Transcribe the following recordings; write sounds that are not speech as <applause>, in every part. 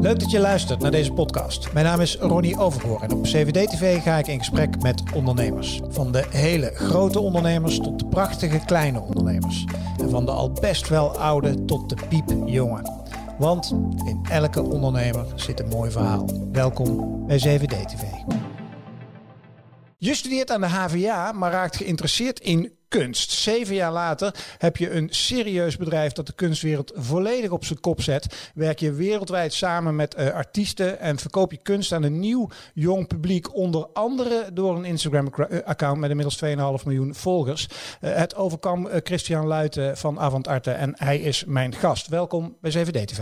Leuk dat je luistert naar deze podcast. Mijn naam is Ronnie Overgoor en op CVD-TV ga ik in gesprek met ondernemers. Van de hele grote ondernemers tot de prachtige kleine ondernemers. En van de al best wel oude tot de piepjonge. Want in elke ondernemer zit een mooi verhaal. Welkom bij CVD-TV. Je studeert aan de HVA, maar raakt geïnteresseerd in kunst. Zeven jaar later heb je een serieus bedrijf dat de kunstwereld volledig op zijn kop zet. Werk je wereldwijd samen met uh, artiesten en verkoop je kunst aan een nieuw jong publiek. Onder andere door een Instagram-account met inmiddels 2,5 miljoen volgers. Uh, het overkwam uh, Christian Luiten van Avant Arte en hij is mijn gast. Welkom bij CVD-TV.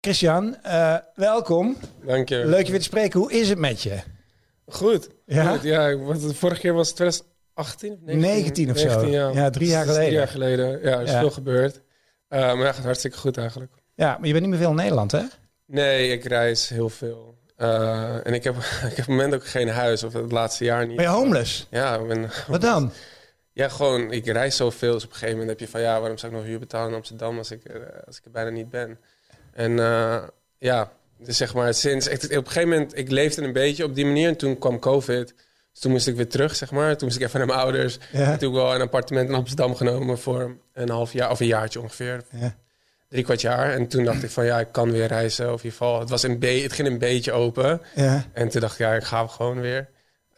Christian, welkom. Dank je. Leuk je weer te spreken. Hoe is het met je? Goed. Ja? Goed, ja de vorige keer was het 2018 of 19, 19 of 19, zo. Ja. ja. drie jaar geleden. Drie jaar geleden. Ja, er is ja. veel gebeurd. Uh, maar ja, gaat hartstikke goed eigenlijk. Ja, maar je bent niet meer veel in Nederland, hè? Nee, ik reis heel veel. Uh, en ik heb, <laughs> ik heb op het moment ook geen huis, of het laatste jaar niet. Ben je homeless? Ja. Ik ben, Wat dan? Ja, gewoon, ik reis zoveel. Dus op een gegeven moment heb je van, ja, waarom zou ik nog huur betalen in Amsterdam als ik, uh, als ik er bijna niet ben? En uh, ja, dus zeg maar sinds... Ik, op een gegeven moment, ik leefde een beetje op die manier. En toen kwam COVID. Dus toen moest ik weer terug, zeg maar. Toen moest ik even naar mijn ouders. Ja. En toen heb ik wel een appartement in Amsterdam genomen voor een half jaar, of een jaartje ongeveer. Ja. Drie kwart jaar. En toen dacht ik van, ja, ik kan weer reizen. Of in ieder geval, het, was een het ging een beetje open. Ja. En toen dacht ik, ja, ik ga gewoon weer.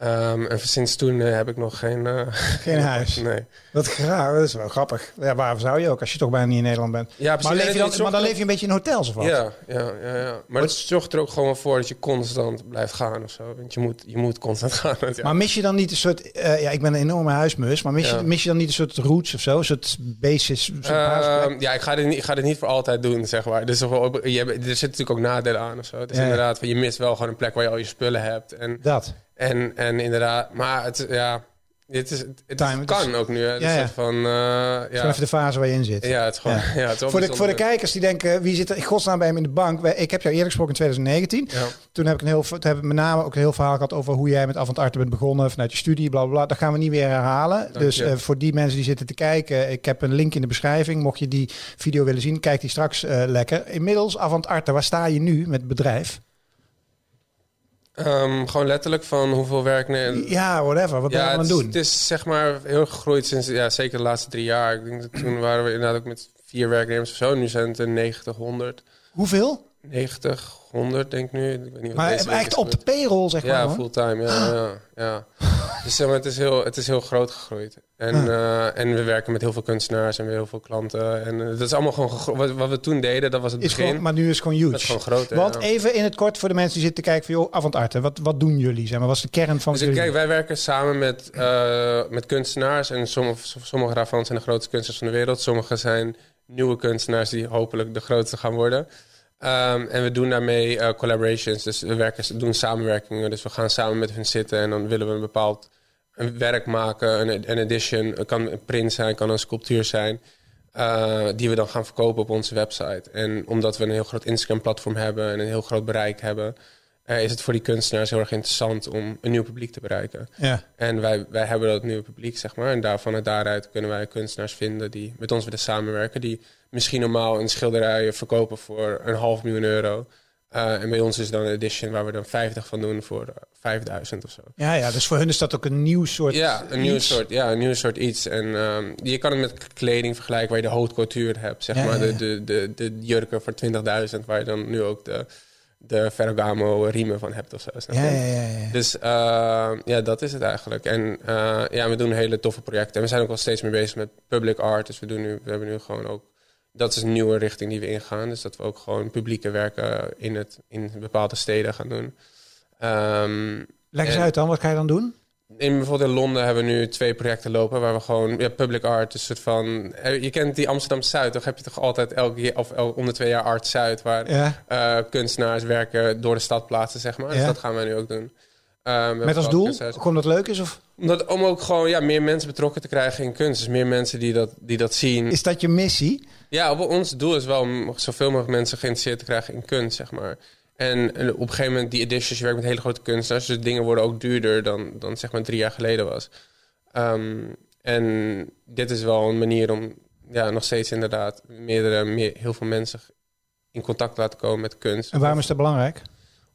Um, en sinds toen uh, heb ik nog geen... Uh, <laughs> geen <laughs> huis? Nee. Graag, dat is wel grappig. Ja, waarom zou je ook, als je toch bijna niet in Nederland bent? Ja, precies. Maar, leef je dan, maar dan leef je een beetje in hotels of wat? Ja, ja, ja. ja. Maar het zorgt er ook gewoon voor dat je constant blijft gaan of zo. Want je moet, je moet constant <laughs> gaan. Ja. Maar mis je dan niet een soort... Uh, ja, ik ben een enorme huismus. Maar mis, je, mis je dan niet een soort roots of zo? Een soort basis? Soort Uh, ja, ik ga, dit niet, ik ga dit niet voor altijd doen, zeg maar. Dus wel, je, er zitten natuurlijk ook nadelen aan of zo. Ja, ja. inderdaad, je mist wel gewoon een plek waar je al je spullen hebt. En, Dat. En, en inderdaad, maar het, ja, dit is, het Time, het kan is- ook nu. Hè. Het Ja, ja. van, uh, Gewoon ja, even de fase waar je in zit. ja, het is gewoon, Ja. <laughs> ja. het is Voor de, voor de kijkers die denken, wie zit er in godsnaam bij hem in de bank? Ik heb jou eerder gesproken in 2019. Ja. Toen heb ik, een heel, toen heb ik met name ook een heel verhaal gehad over hoe jij met Avant Arte bent begonnen vanuit je studie, bla bla bla. Dat gaan we niet weer herhalen. Dank dus eh, voor die mensen die zitten te kijken, ik heb een link in de beschrijving. Mocht je die video willen zien, kijk die straks eh, lekker. Inmiddels Avant Arte, waar sta je nu met het bedrijf? Um, gewoon letterlijk van hoeveel werk... Nee, Ja, whatever. Wat ben je ja, aan het, doen? het is zeg maar heel gegroeid sinds, ja, zeker de laatste drie jaar. Ik denk dat toen waren we inderdaad ook met vier werknemers of zo. Nu zijn het er 90, 100. Hoeveel? 90, 100 denk ik nu. Ik weet niet wat Maar deze echt op de payroll, zeg maar. Ja, fulltime. Ja, ja, ja. <laughs> Dus zeg maar, het, is heel, het is heel groot gegroeid. En, eh, en we werken met heel veel kunstenaars en weer heel veel klanten. En eh, dat is allemaal gewoon wat, wat we toen deden, dat was het Is begin. gewoon, maar nu is het gewoon huge. dat is gewoon groot. Want ja. even in het kort voor de mensen die zitten te kijken van joh, Avant Arte, wat, wat doen jullie? Zeg maar, wat is de kern van Dus jullie? kijk, wij werken samen met, eh, met kunstenaars. En sommige, sommige daarvan zijn de grootste kunstenaars van de wereld. Sommige zijn nieuwe kunstenaars die hopelijk de grootste gaan worden. Ehm, en we doen daarmee eh, collaborations. Dus we werken, doen samenwerkingen. Dus we gaan samen met hun zitten en dan willen we een bepaald werk maken. Een, een edition. Het kan een print zijn, kan een sculptuur zijn. eh, die we dan gaan verkopen op onze website. En omdat we een heel groot Instagram-platform hebben en een heel groot bereik hebben, eh, is het voor die kunstenaars heel erg interessant om een nieuw publiek te bereiken. Ja. En wij, wij hebben dat nieuwe publiek, zeg maar. En daarvan en daaruit kunnen wij kunstenaars vinden die met ons willen samenwerken. Die misschien normaal een schilderij verkopen voor een half miljoen euro. Eh, en bij ons is dan een edition waar we dan 50 van doen voor eh, 5000 of zo. Ja, ja, dus voor hun is dat ook een nieuw soort Ja, een nieuw iets. soort, ja, een nieuw soort iets. En ehm, je kan het met kleding vergelijken waar je de haute couture hebt, zeg Ja, maar. ja, ja. De, de, de, de jurken voor 20.000, waar je dan nu ook de, de Ferragamo riemen van hebt of zo. snap Ja, ja, ja, ja. Dus eh, ja, dat is het eigenlijk. En eh, ja, we doen hele toffe projecten. En we zijn ook wel steeds meer bezig met public art. Dus we, doen nu, we hebben nu gewoon ook... Dat is een nieuwe richting die we ingaan. Dus dat we ook gewoon publieke werken in, het, in bepaalde steden gaan doen. Ehm, Leg eens en- uit dan, wat ga je dan doen? in bijvoorbeeld in Londen hebben we nu twee projecten lopen waar we gewoon ja, public art, een soort van. eh, Je kent die Amsterdam Zuid, toch heb je toch altijd elke keer of el, om de twee jaar Art Zuid, waar Ja. eh, kunstenaars werken door de stad plaatsen, zeg maar. Dus dat gaan wij nu ook doen. Eh, hebben Met als doel, gewoon dat leuk is? Of Omdat, om ook gewoon ja, meer mensen betrokken te krijgen in kunst. Dus meer mensen die dat, die dat zien. is dat je missie? Ja, op, ons doel is wel om zoveel mogelijk mensen geïnteresseerd te krijgen in kunst, zeg maar. En, op een gegeven moment, die editions, je werkt met hele grote kunstenaars. Dus dingen worden ook duurder dan, dan zeg maar drie jaar geleden was. Ehm, en dit is wel een manier om ja, nog steeds inderdaad meerdere, meer, heel veel mensen in contact laten komen met kunst. En waarom is dat belangrijk?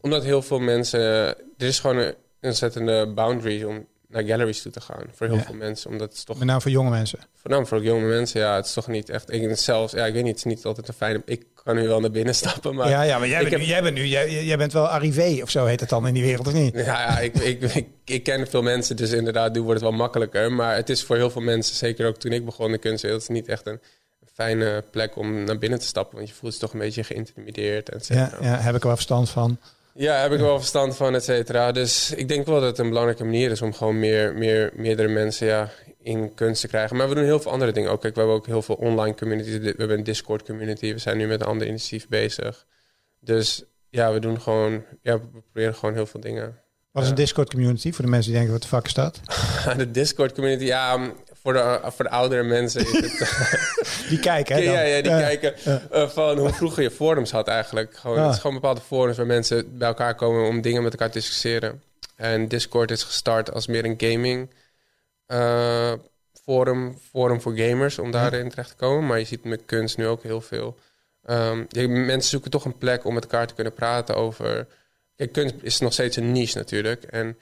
Omdat heel veel mensen... Er is gewoon een ontzettende boundary om naar galleries toe te gaan. Voor heel Ja. veel mensen. Omdat het is toch... Met name voor jonge mensen. Voornamelijk voor jonge mensen, ja. Het is toch niet echt... Ik zelfs... Ja, ik weet niet. Het is niet altijd een fijne... Ik kan nu wel naar binnen <laughs> stappen, maar... ja, ja, maar jij bent, heb- nu, jij bent nu, jij, jij bent wel arrivé of zo heet het dan in die wereld, of niet? Ja, ja ik, ik, ik, ik ken veel mensen, dus inderdaad, nu wordt het wel makkelijker. Maar het is voor heel veel mensen, zeker ook toen ik begon de kunstwereld, het is niet echt een fijne plek om naar binnen te stappen. Want je voelt je toch een beetje geïntimideerd, et Ja, ja, heb ik er wel verstand van. Ja, heb ik wel verstand van, et cetera. Dus ik denk wel dat het een belangrijke manier is om gewoon meer, meer, meerdere mensen ja, in kunst te krijgen. Maar we doen heel veel andere dingen ook. Kijk, we hebben ook heel veel online communities. We hebben een Discord community. We zijn nu met een ander initiatief bezig. Dus ja, we doen gewoon, ja, we proberen gewoon heel veel dingen. Wat is een. Discord community voor de mensen die denken wat de fuck is dat? <laughs> De Discord community, ja, voor de, voor de oudere mensen het... <laughs> Die kijken, hè? dan. ja, die Ja. kijken uh, van hoe vroeger je forums had eigenlijk. Gewoon, Ah. Het is gewoon bepaalde forums waar mensen bij elkaar komen om dingen met elkaar te discussiëren. En Discord is gestart als meer een gaming uh, forum, forum voor gamers om daarin terecht te komen. Maar je ziet met kunst nu ook heel veel. Um, je, mensen zoeken toch een plek om met elkaar te kunnen praten over... Kijk, kunst is nog steeds een niche natuurlijk. En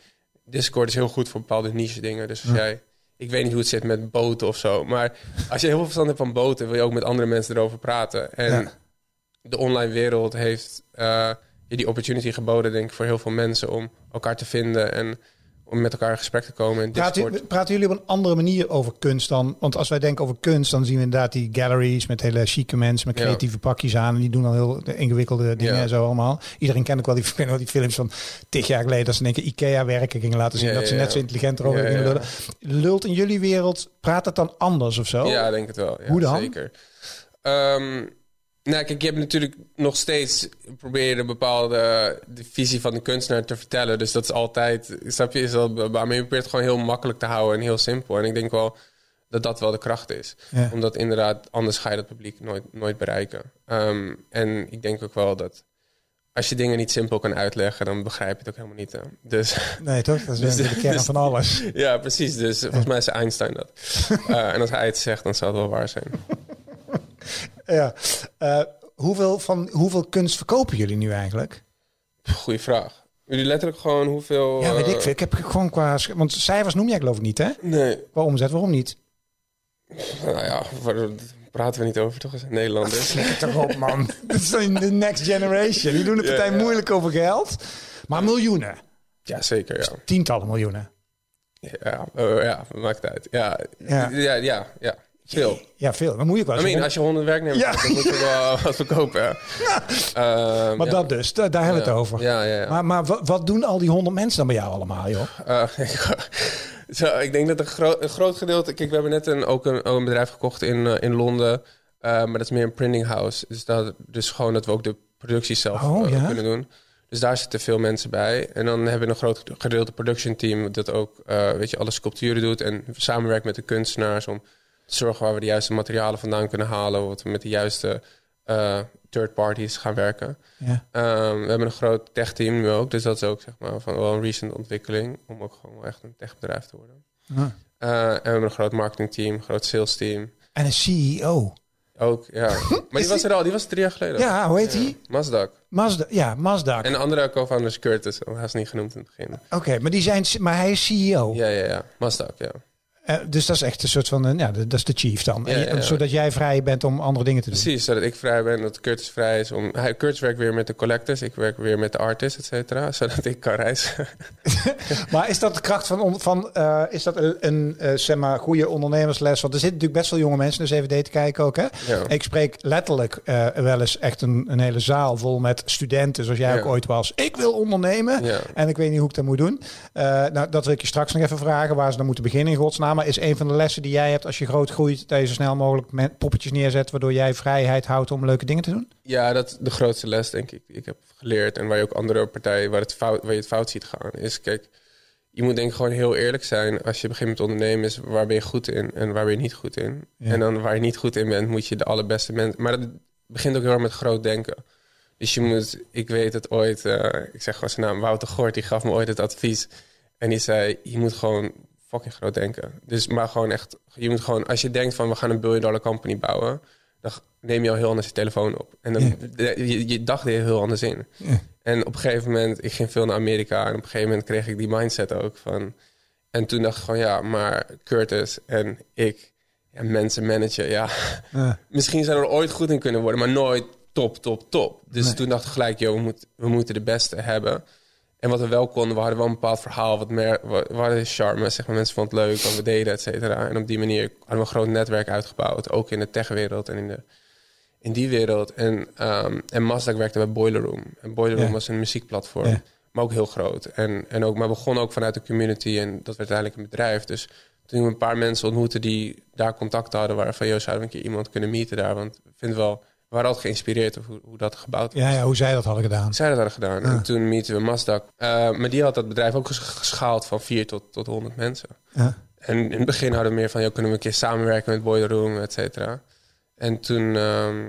Discord is heel goed voor bepaalde niche dingen. Dus als Ja. jij... Ik weet niet hoe het zit met boten of zo. Maar als je heel veel verstand hebt van boten... wil je ook met andere mensen erover praten. En Ja. de online wereld heeft uh, je die opportunity geboden... denk ik, voor heel veel mensen om elkaar te vinden... en om met elkaar in gesprek te komen. In Praten, Discord. praten jullie op een andere manier over kunst dan? Want als wij denken over kunst, dan zien we inderdaad die galleries met hele chique mensen met Ja. creatieve pakjes aan. En die doen al heel ingewikkelde dingen Ja. en zo allemaal. Iedereen kent ook wel die, <laughs> wel films van tig jaar geleden dat ze in één keer IKEA-werken gingen laten zien. Ja, dat ze net zo intelligent erover Ja, gingen lullen. Lult in jullie wereld, praat het dan anders of zo? Ja, denk het wel. Ja, Hoe dan? Zeker. Ehm, nou, kijk, je hebt natuurlijk nog steeds probeer je een bepaalde de visie van de kunstenaar te vertellen. Dus dat is altijd, snap je, is dat, maar je probeert het gewoon heel makkelijk te houden en heel simpel. En ik denk wel dat dat wel de kracht is. Ja. Omdat inderdaad, anders ga je dat publiek nooit, nooit bereiken. Ehm, en ik denk ook wel dat als je dingen niet simpel kan uitleggen, dan begrijp je het ook helemaal niet. hè. Dus Nee, toch? Dat is Dus- de kern dus- van alles. <laughs> ja, precies. Dus volgens mij is Einstein dat. <laughs> Eh, en als hij het zegt, dan zal het wel waar zijn. <laughs> Ja. Eh, hoeveel, van, hoeveel kunst verkopen jullie nu eigenlijk? Goeie vraag. Jullie letterlijk gewoon hoeveel... Ja, weet eh, ik veel. Ik heb gewoon qua... Want cijfers noem jij geloof ik niet, hè? Nee, Qua omzet, waarom niet? nou ja, waar- daar praten we niet over, toch? Nederlanders. Toch op, man. <laughs> Dat is de next generation. Die doen de Ja, partij ja. moeilijk over geld. Maar miljoenen. ja, zeker, ja. Tientallen miljoenen. Ja, eh, ja, maakt het uit. Ja, Ja. ja, ja, ja. Veel. Ja, veel. Dan moet je wel I mean, als je honderd werknemers Ja. hebt, dan moet je wel wat verkopen. <laughs> ja. Ehm, Maar ja. dat dus, da- daar hebben we het over. Ja, ja, ja. Maar, maar wat, doen al die honderd mensen dan bij jou allemaal, joh? Eh, <laughs> zo, ik denk dat een, gro- een groot gedeelte... Kijk, we hebben net een, ook, een, bedrijf gekocht in, eh, in Londen. eh, maar dat is meer een printing house. Dus, dat, dus gewoon dat we ook de productie zelf Oh, eh, kunnen doen. Dus daar zitten veel mensen bij. En dan hebben we een groot gedeelte production team... dat ook, eh, weet je, alle sculpturen doet... en samenwerkt met de kunstenaars... om zorgen waar we de juiste materialen vandaan kunnen halen... wat we met de juiste eh, third parties gaan werken. Ja. Ehm, we hebben een groot tech-team nu ook. Dus dat is ook zeg maar, van wel een recent ontwikkeling. Om ook gewoon echt een techbedrijf te worden. Ja. Eh, en we hebben een groot marketingteam, een groot sales-team. En een CEO. Ook, ja. <laughs> Maar die was er al, die was drie jaar geleden. Ja, hoe heet die? Mazdak. Mazda. Ja, Mazda. En de andere co-founder is Curtis. Hij is niet genoemd in het begin. Oké, maar, die zijn, maar hij is CEO. Ja, ja, ja. Mazdak, ja. Eh, dus dat is echt een soort van, ja, dat is de chief dan. Ja, En je- ja, ja. Zodat jij vrij bent om andere dingen te doen. Precies, zodat ik vrij ben, dat Curtis vrij is. Om, hij, Curtis werkt weer met de collectors, ik werk weer met de artists, et cetera. <laughs> Zodat ik kan reizen. <laughs> Maar is dat de kracht van, van eh, is dat een, een eh, zeg maar, goede ondernemersles? Want er zitten natuurlijk best wel jonge mensen naar CVD te kijken ook. Hè? Ik spreek letterlijk wel eens echt een, een hele zaal vol met studenten, zoals jij ook ooit was. Ik wil ondernemen en ik weet niet hoe ik dat moet doen. Nou, dat wil ik je straks nog even vragen, waar ze dan moeten beginnen in godsnaam. Is een van de lessen die jij hebt als je groot groeit, dat je zo snel mogelijk poppetjes neerzet, waardoor jij vrijheid houdt om leuke dingen te doen? Ja, dat is de grootste les, denk ik, die ik heb geleerd. En waar je ook andere partijen, waar, het fout, waar je het fout ziet gaan, is kijk, je moet denk ik gewoon heel eerlijk zijn als je begint met ondernemen, is waar ben je goed in en waar ben je niet goed in. Ja. En dan waar je niet goed in bent, moet je de allerbeste mensen. Maar dat begint ook heel erg met groot denken. Dus je moet, ik weet het ooit, eh, ik zeg gewoon zijn naam, Wouter Gort, die gaf me ooit het advies. En die zei, je moet gewoon fucking groot denken. Dus maar gewoon echt, je moet gewoon, als je denkt van we gaan een billion dollar company bouwen, dan neem je al heel anders je telefoon op. En dan, je, je dacht er heel anders in. En op een gegeven moment, ik ging veel naar Amerika en op een gegeven moment kreeg ik die mindset ook van. En toen dacht ik gewoon, ja, maar Curtis en ik, ja, mensen managen, ja, <laughs> misschien zijn we er ooit goed in kunnen worden, maar nooit top, top, top. Dus Nee. toen dacht ik gelijk, joh, we, moet, we moeten de beste hebben. En wat we wel konden, we hadden wel een bepaald verhaal, wat meer, we hadden charme, zeg maar, mensen vonden het leuk wat we deden, et cetera. En op die manier hadden we een groot netwerk uitgebouwd, ook in de techwereld en in, de, in die wereld. En, ehm en Mazda werkte bij Boiler Room. En Boiler Room Ja. was een muziekplatform, Ja. maar ook heel groot. En, en ook, maar begon ook vanuit de community en dat werd uiteindelijk een bedrijf. Dus toen we een paar mensen ontmoetten die daar contact hadden, waren van, joh, zouden we een keer iemand kunnen meeten daar? Want ik vind wel, we waren altijd geïnspireerd over hoe, hoe dat gebouwd was. Ja, ja, hoe zij dat hadden gedaan. Zij dat hadden gedaan. En toen meeten we Mazda. Eh, maar die had dat bedrijf ook ges- geschaald van 4 tot, tot 100 mensen. Ja. En in het begin hadden we meer van, joh, kunnen we een keer samenwerken met Boiler Room, et cetera. En toen, ehm,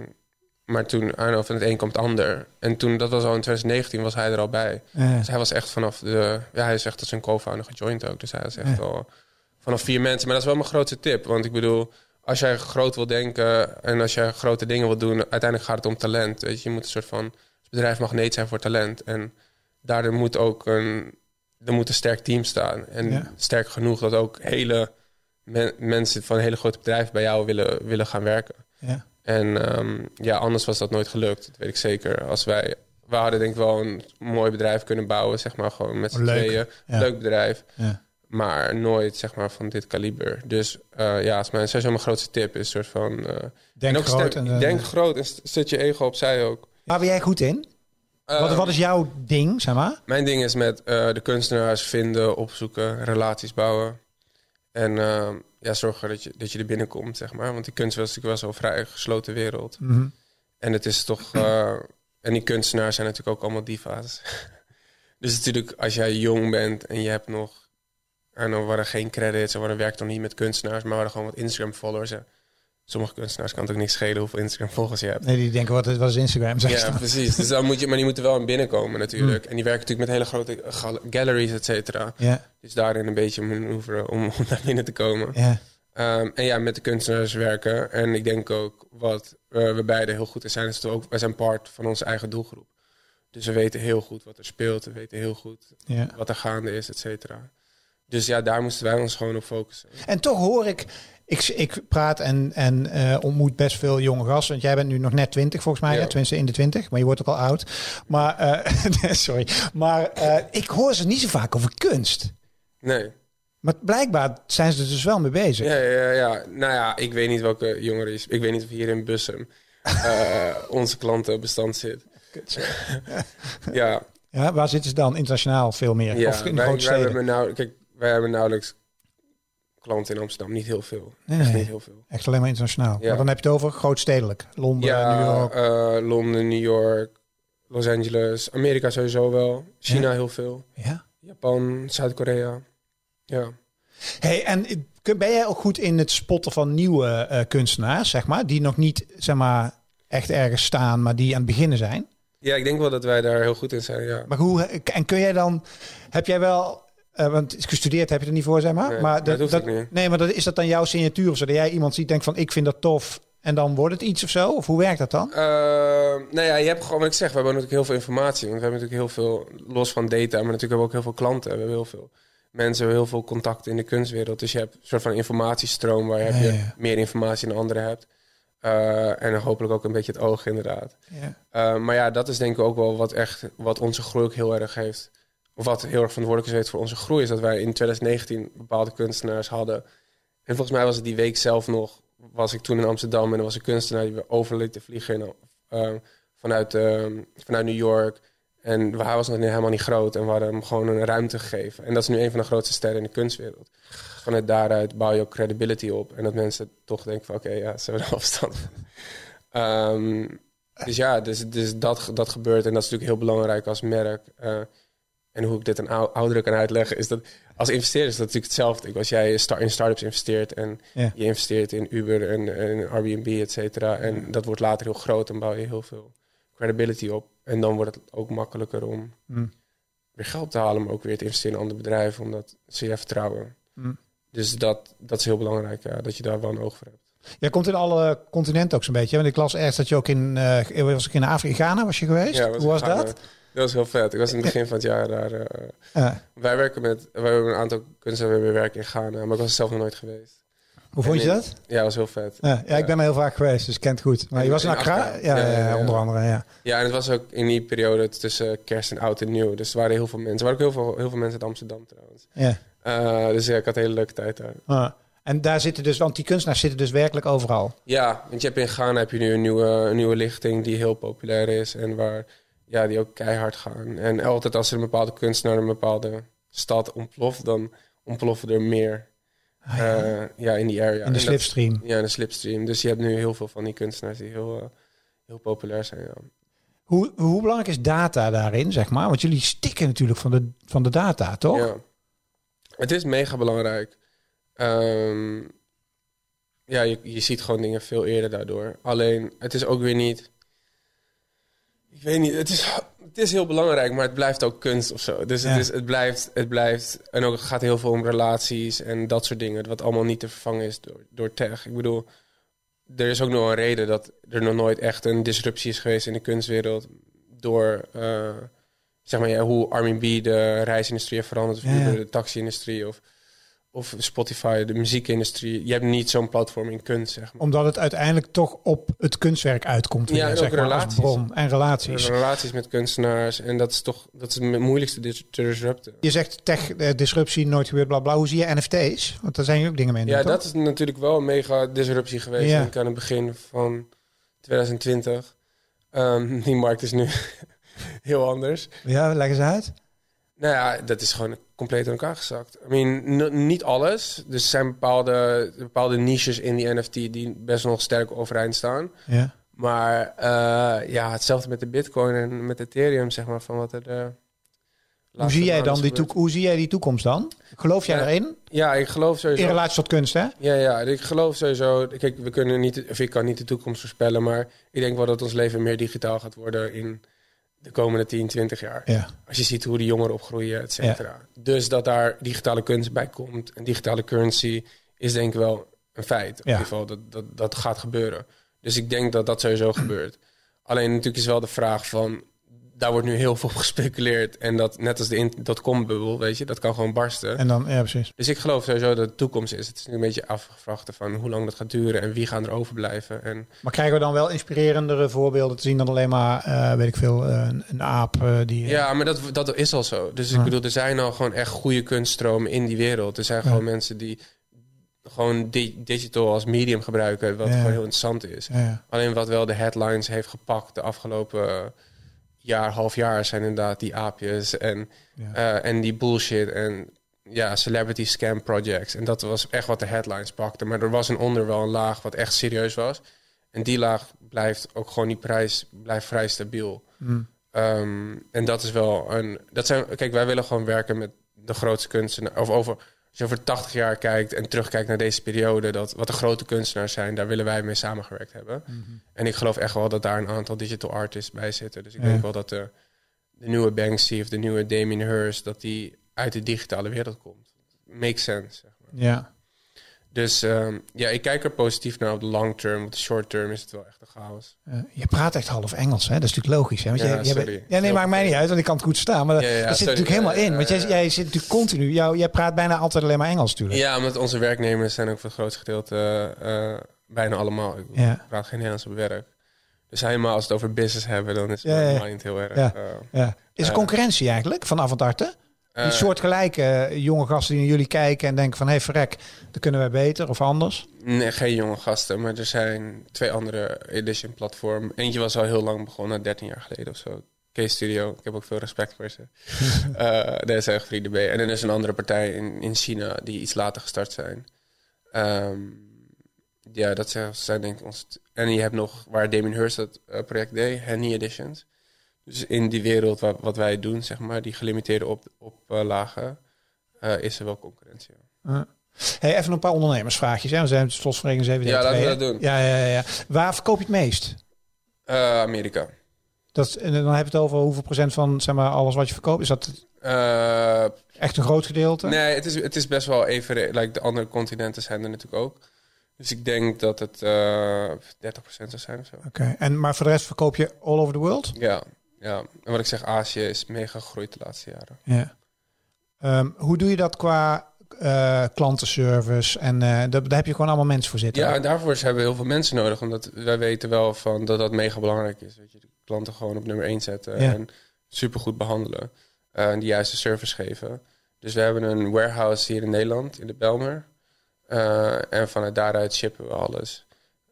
maar toen, know, van het een komt het ander. En toen, dat was al in 2019, was hij er al bij. Ja. Dus hij was echt vanaf de, ja, hij is echt als een co-founder gejoind ook. Dus hij is echt al vanaf vier mensen. Maar dat is wel mijn grootste tip. Want ik bedoel, als jij groot wil denken en als jij grote dingen wil doen, uiteindelijk gaat het om talent. Weet je, je moet een soort van, bedrijf magneet zijn voor talent. En daardoor moet ook een, er moet een sterk team staan. En Ja. sterk genoeg dat ook hele men- mensen van hele grote bedrijven bij jou willen, willen gaan werken. Ja. En ehm, ja, anders was dat nooit gelukt. Dat weet ik zeker. Als wij, we hadden denk ik wel een mooi bedrijf kunnen bouwen, zeg maar gewoon met z'n Leuk. tweeën. Ja. Leuk bedrijf, Ja. Maar nooit zeg maar van dit kaliber. Dus eh, ja, als mijn, sowieso mijn grootste tip is soort van... eh, Denk en groot. stem- En, denk groot en zet je ego opzij ook. Waar ben jij goed in? Wat, wat is jouw ding, zeg maar? Mijn ding is met eh, de kunstenaars vinden, opzoeken, relaties bouwen. En ehm, ja, zorgen dat je, dat je er binnenkomt, zeg maar. Want die kunstwereld is natuurlijk wel zo'n vrij gesloten wereld. Mhm. En het is toch. <clears throat> en die kunstenaars zijn natuurlijk ook allemaal diva's. <laughs> dus natuurlijk, als jij jong bent en je hebt nog. En dan waren geen credits, en dan werkt nog niet met kunstenaars, maar waren gewoon wat Instagram-followers. Sommige kunstenaars kan het ook niks schelen hoeveel Instagram-volgers je hebt. Nee, die denken, wat is, wat is Instagram? Ja, precies. Dus dan moet je, maar die moeten wel in binnenkomen natuurlijk. En die werken natuurlijk met hele grote gal- galleries, et cetera. Dus daarin een beetje manoeuvre om, om <laughs> naar binnen te komen. Ehm, en ja, met de kunstenaars werken. En ik denk ook wat eh, we beide heel goed in zijn, is dat we ook, wij zijn part van onze eigen doelgroep. Dus we weten heel goed wat er speelt. We weten heel goed wat er gaande is, et cetera. Dus ja, daar moesten wij ons gewoon op focussen. En toch hoor ik, ik, ik praat en, en eh, ontmoet best veel jonge gasten. Want jij bent nu nog net 20 volgens mij, Ja. tenminste in de 20, maar je wordt ook al oud. Maar, eh, <laughs> sorry, maar eh, ik hoor ze niet zo vaak over kunst. Nee. Maar blijkbaar zijn ze er dus wel mee bezig. Ja, ja, ja. Nou ja, ik weet niet welke jongeren is. Ik weet niet of hier in Bussum onze klantenbestand zit. <laughs> ja, Ja, waar zitten ze dan? Internationaal veel meer? ja. of in wij, grote wij steden? hebben nou, kijk, wij hebben nauwelijks klanten in Amsterdam. Niet heel veel. Nee, Echt niet heel veel. Echt alleen maar internationaal. Ja. Maar dan heb je het over grootstedelijk. Londen, Ja, New York. eh, Londen, New York, Los Angeles, Amerika sowieso wel. China heel veel. Ja. Japan, Zuid-Korea. Ja. Hey, en ben jij ook goed in het spotten van nieuwe eh, kunstenaars, zeg maar, die nog niet, zeg maar, echt ergens staan, maar die aan het beginnen zijn? ja, ik denk wel dat wij daar heel goed in zijn, ja. Maar hoe, en kun jij dan, heb jij wel, eh, want gestudeerd heb je er niet voor, zeg maar, Nee, maar dat niet. nee, maar dat, is dat dan jouw signatuur of zo, dat jij iemand ziet, denkt van, ik vind dat tof, en dan wordt het iets of zo? Of hoe werkt dat dan? Eh, nou ja, je hebt gewoon wat ik zeg. We hebben natuurlijk heel veel informatie. Want we hebben natuurlijk heel veel, los van data, maar natuurlijk hebben we ook heel veel klanten. We hebben heel veel mensen, we hebben heel veel contacten in de kunstwereld. Dus je hebt een soort van informatiestroom waar je, Ja, heb je ja. meer informatie dan anderen hebt. Eh, en hopelijk ook een beetje het oog inderdaad. Ja. Eh, maar ja, dat is denk ik ook wel wat echt, wat onze groei ook heel erg heeft. Wat heel erg verantwoordelijk is voor onze groei. Is dat wij in 2019 bepaalde kunstenaars hadden. En volgens mij was het die week zelf nog, was ik toen in Amsterdam en er was een kunstenaar die we over vliegen eh, vanuit, eh, vanuit New York. En hij was nog niet, helemaal niet groot en we hadden hem gewoon een ruimte gegeven. En dat is nu een van de grootste sterren in de kunstwereld. Vanuit daaruit bouw je ook credibility op. En dat mensen toch denken van oké, ja, ze hebben afstand. <laughs> Ehm, dus ja, dus, dus dat, dat gebeurt en dat is natuurlijk heel belangrijk als merk. Eh, en hoe ik dit aan ou- ouderen kan uitleggen, is dat als investeerder is dat natuurlijk hetzelfde. Als jij in startups investeert en Ja. je investeert in Uber en, en Airbnb, et cetera. En dat wordt later heel groot, dan bouw je heel veel credibility op. En dan wordt het ook makkelijker om Mm. weer geld te halen, maar ook weer te investeren in andere bedrijven, omdat ze je vertrouwen. Mm. dus dat, dat is heel belangrijk, ja, dat je daar wel een oog voor hebt. Jij komt in alle continenten ook zo'n beetje. Want ik las ergens dat je ook in, uh, was ik in Afrika, Ghana was je geweest? Ja, Hoe was dat? Dat was heel vet. Ik was in het begin van het jaar daar. Uh, Wij werken met, wij hebben een aantal kunstenaars we werken in Ghana, maar ik was zelf nog nooit geweest. Hoe vond je dat? Ja, dat was heel vet. Ja, ja, ik ben er heel vaak geweest, dus ik ken het goed. Maar je was in Accra? Ja, ja, onder andere, ja. Ja, en het was ook in die periode tussen kerst en oud en nieuw. Dus er waren heel veel mensen. Er waren ook heel veel, heel veel mensen uit Amsterdam trouwens. Ja. Uh, dus ja, ik had een hele leuke tijd daar. Ah. En daar zitten dus, want die kunstenaars zitten dus werkelijk overal. Ja, want je hebt in Ghana heb je nu een nieuwe, een nieuwe lichting die heel populair is en waar ja, die ook keihard gaan. En altijd als er een bepaalde kunstenaar een bepaalde stad ontploft, dan ontploffen er meer Ah, ja. Uh, ja. in die area. In de slipstream. ja, in de slipstream. Dus je hebt nu heel veel van die kunstenaars die heel, uh, heel populair zijn. Ja. Hoe, hoe belangrijk is data daarin, zeg maar? Want jullie stikken natuurlijk van de, van de data, toch? Ja. Het is mega belangrijk. Um, ja, je, je ziet gewoon dingen veel eerder daardoor. Alleen, het is ook weer niet... Ik weet niet, het is het is heel belangrijk, maar het blijft ook kunst of zo. Dus het, is, het, blijft, het blijft. En ook het gaat heel veel om relaties en dat soort dingen. Wat allemaal niet te vervangen is door, door tech. Ik bedoel, er is ook nog een reden dat er nog nooit echt een disruptie is geweest in de kunstwereld. Door uh, zeg maar, ja, hoe Armin B de reisindustrie heeft veranderd. Of ja, de taxi-industrie. Of of Spotify, de muziekindustrie. Je hebt niet zo'n platform in kunst, zeg maar. Omdat het uiteindelijk toch op het kunstwerk uitkomt. Ja, en zeg ook maar, relaties. bron en relaties. Relaties met kunstenaars. En dat is toch dat is het moeilijkste te disrupten. Je zegt tech eh, disruptie, nooit gebeurt, bla bla. Hoe zie je NFT's? Want daar zijn je ook dingen mee. Ja, dat is natuurlijk wel een mega disruptie geweest. Ja. aan het begin van 2020. Um, die markt is nu <laughs> heel anders. Ja, leg eens uit. Nou ja, dat is gewoon compleet in elkaar gezakt. I mean, niet alles. Dus er zijn bepaalde, bepaalde niches in die NFT die best nog sterk overeind staan. Ja. Maar uh, ja, hetzelfde met de Bitcoin en met Ethereum, zeg maar, van wat er. De hoe zie jij dan die toekomst? Hoe zie jij die toekomst dan? Geloof jij erin? Ja, ik geloof sowieso. In relatie tot kunst, hè? Ja, ja, ik geloof sowieso. Kijk, we kunnen niet, of ik kan niet de toekomst voorspellen, maar ik denk wel dat ons leven meer digitaal gaat worden in de komende 10, 20 jaar. Ja. Als je ziet hoe die jongeren opgroeien, et cetera. Dus dat daar digitale kunst bij komt en digitale currency is denk ik wel een feit. In ieder geval, dat, dat, dat gaat gebeuren. Dus ik denk dat dat sowieso gebeurt. Alleen natuurlijk is wel de vraag van daar wordt nu heel veel op gespeculeerd. En dat net als de dotcom-bubbel, weet je, dat kan gewoon barsten. En dan, ja, precies. Dus ik geloof sowieso dat het toekomst is. Het is nu een beetje afgevraagd van hoe lang dat gaat duren en wie gaan er overblijven. En... Maar krijgen we dan wel inspirerendere voorbeelden te zien dan alleen maar, uh, weet ik veel, uh, een, aap uh, die... Ja, maar dat, dat is al zo. Dus ik bedoel, er zijn al gewoon echt goede kunststromen in die wereld. Er zijn gewoon mensen die gewoon digital als medium gebruiken, wat gewoon heel interessant is. Alleen wat wel de headlines heeft gepakt de afgelopen jaar, half jaar zijn inderdaad die aapjes en, eh, en die bullshit en ja, celebrity scam projects. En dat was echt wat de headlines pakte. Maar er was een onder wel een laag wat echt serieus was. En die laag blijft ook gewoon die prijs blijft vrij stabiel. Mm. Ehm, en dat is wel een. Dat zijn, kijk, wij willen gewoon werken met de grootste kunsten. Of over als je over 80 jaar kijkt en terugkijkt naar deze periode, dat wat de grote kunstenaars zijn, daar willen wij mee samengewerkt hebben. Mhm. En ik geloof echt wel dat daar een aantal digital artists bij zitten. Dus ik denk wel dat de, de nieuwe Banksy of de nieuwe Damien Hirst, dat die uit de digitale wereld komt. Makes sense. Zeg maar. Ja. Dus ehm, ja, ik kijk er positief naar op de long term. Op de short term is het wel echt een chaos. je praat echt half Engels, hè? Dat is natuurlijk logisch. Hè? Want ja, je, je ja, nee, maakt mij niet uit, want ik kan het goed staan. Maar ja, dat zit natuurlijk helemaal in. Want jij, jij zit natuurlijk continu. Jou, jij praat bijna altijd alleen maar Engels, natuurlijk. Ja, omdat onze werknemers zijn ook voor het grootste gedeelte uh, bijna allemaal. Ik praat geen Nederlands op werk. Dus helemaal als we het over business hebben, dan is het helemaal niet heel erg. Ja. Is er concurrentie eigenlijk van? Uh, die soortgelijke uh, jonge gasten die naar jullie kijken en denken van... hé, hey, verrek, dan kunnen wij beter of anders? Nee, geen jonge gasten, maar er zijn twee andere edition platformen. Eentje was al heel lang begonnen, 13 jaar geleden of zo. K-Studio, ik heb ook veel respect voor ze. uh, <laughs> daar zijn echt vrienden bij. En dan is een andere partij in, in China die iets later gestart zijn. Um, ja, dat zijn denk ik ons... En je hebt nog, waar Damien Hirst dat uh, project deed, Henny Editions... Dus in die wereld wat, wat wij doen, zeg maar, die gelimiteerde op, op uh, lagen, uh, is er wel concurrentie. Uh. Hey, even een paar ondernemersvraagjes. Hè? We zijn slotverrekening 7 Ja, laten we dat doen. Ja, ja, ja. Waar verkoop je het meest? Amerika. Dat, is- en dan heb je het over hoeveel procent van zeg maar, alles wat je verkoopt. Is dat Eh, echt een groot gedeelte? nee, het is, het is best wel even... Like, de andere continenten zijn er natuurlijk ook. Dus ik denk dat het eh 30% zou zijn of zo. Oké, en maar voor de rest verkoop je all over the world? Ja, ja. En wat ik zeg, Azië is mega gegroeid de laatste jaren. Ja. Ehm, hoe doe je dat qua eh, klantenservice? En eh, daar, daar heb je gewoon allemaal mensen voor zitten. Ja, en daarvoor hebben we heel veel mensen nodig. Omdat wij weten wel van dat dat mega belangrijk is. Weet je, de klanten gewoon op nummer 1 zetten. Ja. En supergoed behandelen. eh, en de juiste service geven. Dus we hebben een warehouse hier in Nederland, in de Belmer. En vanuit daaruit shippen we alles.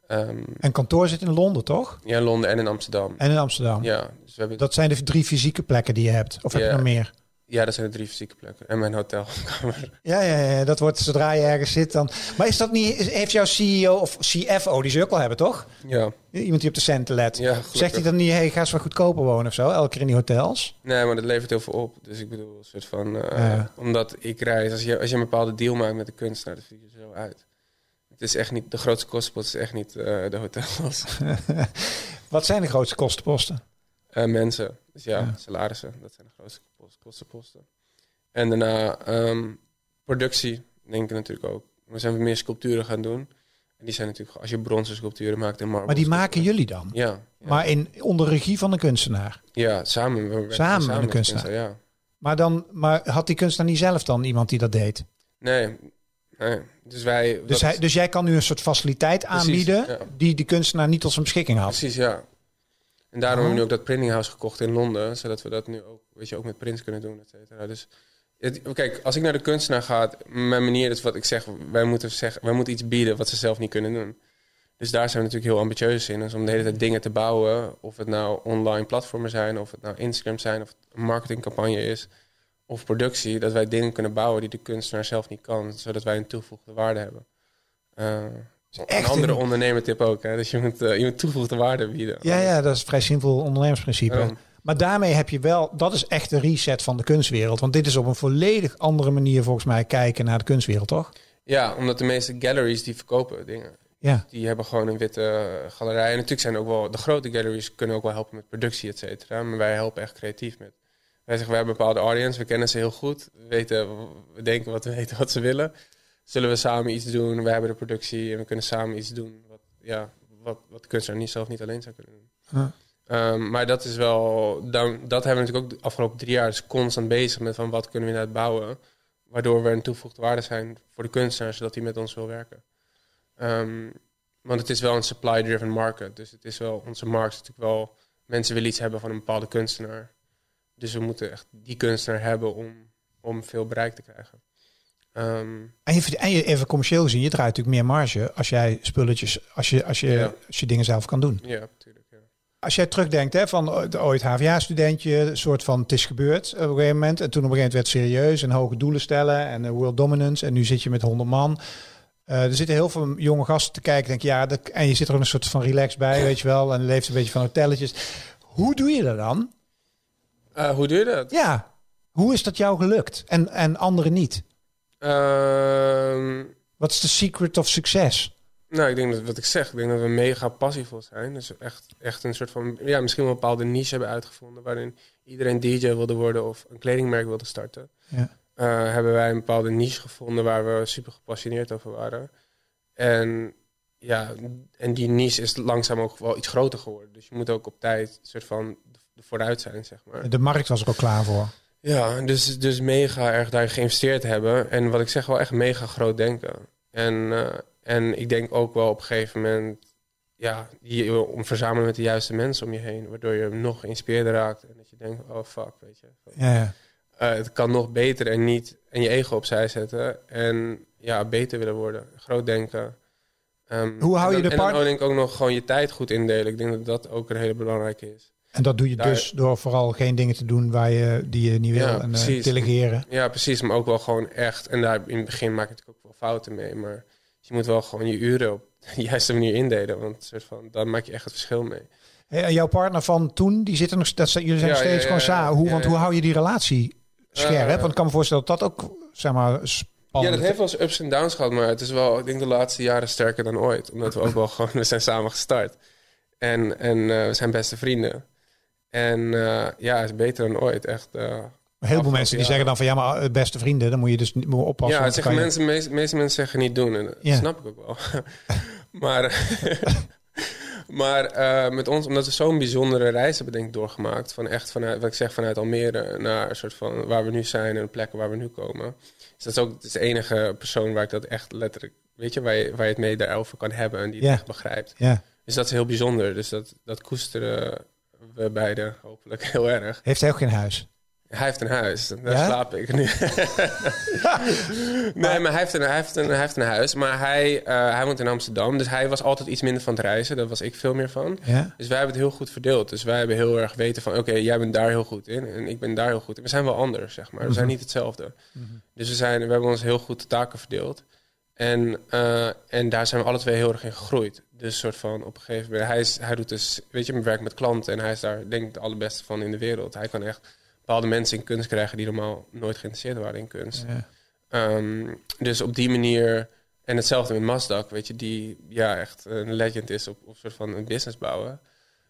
Ehm, En kantoor zit in Londen, toch? ja, in Londen en in Amsterdam. En in Amsterdam. Ja, dus we hebben, Dat zijn de drie fysieke plekken die je hebt. Of heb je nog meer? ja, dat zijn de drie fysieke plekken. En mijn hotelkamer. Ja, ja, ja, dat wordt zodra je ergens zit dan. Maar is dat niet, heeft jouw CEO of CFO, die ze ook wel hebben, toch? ja, Iemand die op de centen let. ja. Zegt hij dan niet, hey, ga eens wat goedkoper wonen of zo? Elke keer in die hotels? Nee, maar dat levert heel veel op. Dus ik bedoel, een soort van... eh, Ja. Omdat ik reis, als je, als je een bepaalde deal maakt met de kunstenaar, dat ziet er zo uit. Het is echt niet, de grootste kostenpost is echt niet eh, de hotels. <laughs> Wat zijn de grootste kostenposten? Eh, mensen, dus ja, Ja. salarissen, dat zijn de grootste kost- kostenposten. En daarna ehm, productie, denk ik natuurlijk ook. We zijn meer sculpturen gaan doen. En die zijn natuurlijk, als je bronzen sculpturen maakt in marble. Maar die maken jullie dan? Ja, ja. Maar in, onder regie van een kunstenaar. ja samen. we werken Samen met een de kunstenaar. Ja. Maar, dan, maar had die kunstenaar niet zelf dan iemand die dat deed? Nee, Dus wij... Dus, hij, dus jij kan nu een soort faciliteit Precies, aanbieden ja. die die kunstenaar niet tot zijn beschikking had. Precies, ja. En daarom Oh. hebben we nu ook dat printing house gekocht in Londen, zodat we dat nu ook, weet je, ook met prints kunnen doen, et cetera. Dus het, kijk, als ik naar de kunstenaar ga, mijn manier is wat ik zeg, wij moeten, zeggen, wij moeten iets bieden wat ze zelf niet kunnen doen. Dus daar zijn we natuurlijk heel ambitieus in. Dus om de hele tijd dingen te bouwen, of het nou online platformen zijn, of het nou Instagram zijn, of het een marketingcampagne is, of productie, dat wij dingen kunnen bouwen die de kunstenaar zelf niet kan, zodat wij een toegevoegde waarde hebben. Eh, een andere een- ondernemertip ook, hè? dus je moet, eh, je moet toegevoegde waarde bieden. Ja, ja, dat is een vrij simpel ondernemersprincipe. Ja. Maar daarmee heb je wel, dat is echt de reset van de kunstwereld. Want dit is op een volledig andere manier volgens mij kijken naar de kunstwereld, toch? Ja, omdat de meeste galleries die verkopen dingen. Ja. Die hebben gewoon een witte galerij. En natuurlijk zijn ook wel de grote galleries kunnen ook wel helpen met productie, et cetera. Maar wij helpen echt creatief met. Wij zeggen, we hebben een bepaalde audience, we kennen ze heel goed. We weten, we denken wat we <laughs> weten wat ze willen. Zullen we samen iets doen? We hebben de productie en we kunnen samen iets doen. Wat, ja, wat, wat de kunstenaar niet zelf niet alleen zou kunnen doen. Ja. Ehm, maar dat is wel, dan, dat hebben we natuurlijk ook de afgelopen drie jaar dus constant bezig met van wat kunnen we inderdaad bouwen. Waardoor we een toegevoegde waarde zijn voor de kunstenaar, zodat hij met ons wil werken. Ehm, want het is wel een supply-driven market. Dus het is wel, onze markt is natuurlijk wel, mensen willen iets hebben van een bepaalde kunstenaar. Dus we moeten echt die kunstenaar hebben om, om veel bereik te krijgen. Ehm, En je, en je even commercieel gezien, je draait natuurlijk meer marge als jij spulletjes, als je, als je, Ja. als je dingen zelf kan doen. ja, natuurlijk. Ja. Als jij terugdenkt hè, van de ooit HVA-studentje, een soort van het is gebeurd op een gegeven moment. En toen op een gegeven moment werd het serieus en hoge doelen stellen en eh, world dominance. En nu zit je met 100 man. Eh, er zitten heel veel jonge gasten te kijken. Denk, ja, dat, en je zit er ook een soort van relax bij, <clears throat> weet je wel. En leeft een beetje van hotelletjes. Hoe doe je dat dan? Eh, hoe doe je dat? Ja, hoe is dat jou gelukt en, en anderen niet? Ehm, Wat is de secret of succes? Nou, ik denk dat wat ik zeg, ik denk dat we mega passievol zijn. Dus echt, echt een soort van, ja, misschien wel een bepaalde niche hebben uitgevonden waarin iedereen DJ wilde worden of een kledingmerk wilde starten. Ja. Eh, hebben wij een bepaalde niche gevonden waar we super gepassioneerd over waren. En ja, en die niche is langzaam ook wel iets groter geworden. Dus je moet ook op tijd een soort van vooruit zijn, zeg maar. De markt was er ook klaar voor. Ja, dus, dus mega erg daarin geïnvesteerd hebben. En wat ik zeg, wel echt mega groot denken. En, eh, en ik denk ook wel op een gegeven moment... Ja, je, om verzamelen met de juiste mensen om je heen. Waardoor je nog geïnspireerder raakt. En dat je denkt, oh fuck, weet je. Ja, ja. Eh, het kan nog beter en niet... En je ego opzij zetten. En ja, beter willen worden. Groot denken. Ehm, Hoe hou en je dan- de En dan denk ik ook nog gewoon je tijd goed indelen. Ik denk dat dat ook een hele belangrijke is. En dat doe je Daar- dus door vooral geen dingen te doen waar je, die je niet wil. Ja, en precies. delegeren. Ja, precies. Maar ook wel gewoon echt. En daar in het begin maak je natuurlijk ook wel fouten mee. Maar je moet wel gewoon je uren op <laughs> de juiste manier indelen. Want soort van, daar maak je echt het verschil mee. Hey, en jouw partner van toen, die zitten nog, dat, jullie zijn Ja, nog steeds ja, gewoon samen. Hoe, want hoe hou je die relatie scherp? Eh, Want ik kan me voorstellen dat dat ook, zeg maar, spannend Ja, dat heeft wel eens ups en downs gehad. Maar het is wel, ik denk de laatste jaren sterker dan ooit. Omdat we ook wel <laughs> gewoon, we zijn samen gestart. En, en eh, we zijn beste vrienden. En eh, ja, het is beter dan ooit. Echt. heel veel Afgelopen mensen die zeggen dan van ja, maar eh, beste vrienden, dan moet je dus niet moet oppassen. ja, het zeggen je- mensen, meest, meeste mensen zeggen niet doen. En dat Ja. snap ik ook wel. <laughs> maar <laughs> maar eh, met ons, omdat we zo'n bijzondere reis hebben denk ik doorgemaakt. Van echt vanuit, wat ik zeg, vanuit Almere naar een soort van waar we nu zijn en de plekken waar we nu komen. Dus dat is ook de enige persoon waar ik dat echt letterlijk, weet je, waar je, waar je het mee daarover kan hebben en die het Ja. echt begrijpt. Ja. Dus dat is heel bijzonder. Dus dat, dat koesteren we beiden hopelijk <laughs> heel erg. Heeft hij ook geen huis? Hij heeft een huis. Daar Ja? slaap ik nu. <laughs> nee, maar hij heeft, een, hij, heeft een, hij heeft een huis. Maar hij, eh, hij woont in Amsterdam. Dus hij was altijd iets minder van het reizen. Daar was ik veel meer van. Ja. Dus wij hebben het heel goed verdeeld. Dus wij hebben heel erg weten van... Oké, jij bent daar heel goed in. En ik ben daar heel goed in. We zijn wel anders, zeg maar. We zijn niet hetzelfde. Dus we, zijn, we hebben ons heel goed de taken verdeeld. En, eh, en daar zijn we alle twee heel erg in gegroeid. Dus soort van op een gegeven moment... Hij, is, hij doet dus... Weet je, werkt met klanten. En hij is daar denk ik de allerbeste van in de wereld. Hij kan echt bepaalde mensen in kunst krijgen... die normaal nooit geïnteresseerd waren in kunst. Ja. Ehm, dus op die manier... En hetzelfde met Masdak, weet je, die ja, echt een legend is op, op soort van een business bouwen.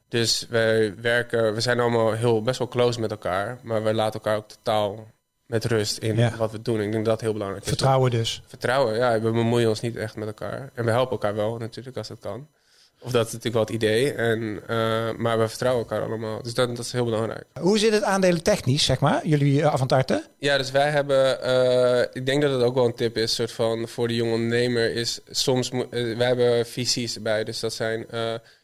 Dus wij werken, we zijn allemaal heel best wel close met elkaar, maar we laten elkaar ook totaal met rust in Ja. wat we doen. Ik denk dat dat heel belangrijk is. Vertrouwen dus. Vertrouwen, ja, we bemoeien ons niet echt met elkaar. En we helpen elkaar wel natuurlijk als dat kan. Of dat is natuurlijk wel het idee. En, eh, maar we vertrouwen elkaar allemaal. Dus dat, dat is heel belangrijk. Hoe zit het aandelen technisch, zeg maar? Jullie uh, Avantarte? Ja, dus wij hebben, eh, ik denk dat het ook wel een tip is, soort van voor de jonge ondernemer, is soms, wij hebben VC's erbij. Dus dat zijn,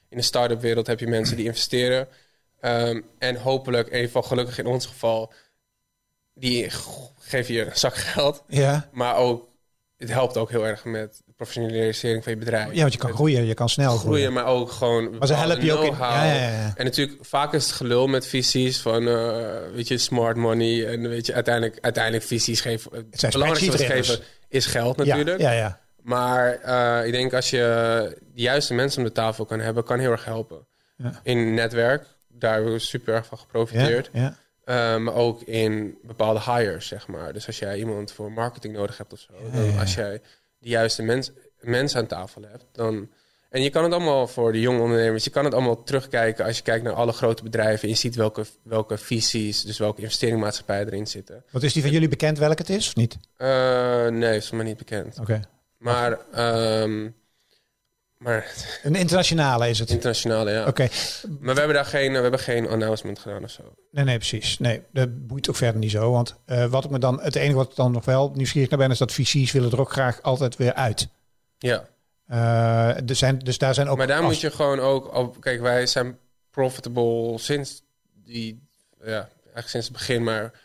in de start-up wereld heb je mensen die investeren. Ehm, en hopelijk, in ieder geval gelukkig in ons geval, die geven je een zak geld. Ja. Maar ook, het helpt ook heel erg met de professionalisering van je bedrijf. Ja, want je kan Met groeien, je kan snel groeien. groeien, maar ook gewoon Maar ze helpen je ook in. Ja, ja, ja. En natuurlijk, vaak is het gelul met visies van, eh, weet je, smart money. En weet je, uiteindelijk, uiteindelijk visies geven. Het belangrijkste wat ze geven is geld natuurlijk. ja, ja. Maar eh, ik denk als je de juiste mensen om de tafel kan hebben, kan heel erg helpen. In netwerk, daar hebben we super erg van Ja, geprofiteerd. ja. Eh, maar ook in bepaalde hires, zeg maar. Dus als jij iemand voor marketing nodig hebt of zo. Ja, dan ja. Als jij de juiste mens, mensen aan tafel hebt, dan... En je kan het allemaal voor de jonge ondernemers, je kan het allemaal terugkijken als je kijkt naar alle grote bedrijven. En je ziet welke, welke visies, dus welke investeringsmaatschappijen erin zitten. Wat is die van jullie bekend welke het is, of niet? Eh, nee, is me niet bekend. Oké. Maar, ehm, maar Een internationale is het. internationale, ja. Oké. Maar we hebben daar geen, we hebben geen announcement gedaan of zo. Nee, nee, precies. Nee, dat boeit ook verder niet zo. Want eh, wat ik me dan, het enige wat ik dan nog wel nieuwsgierig naar ben, is dat VC's willen er ook graag altijd weer uit. Ja. Eh, er zijn, dus daar zijn ook. Maar daar moet je gewoon ook op. Kijk, wij zijn profitable sinds die. Ja, eigenlijk sinds het begin, maar.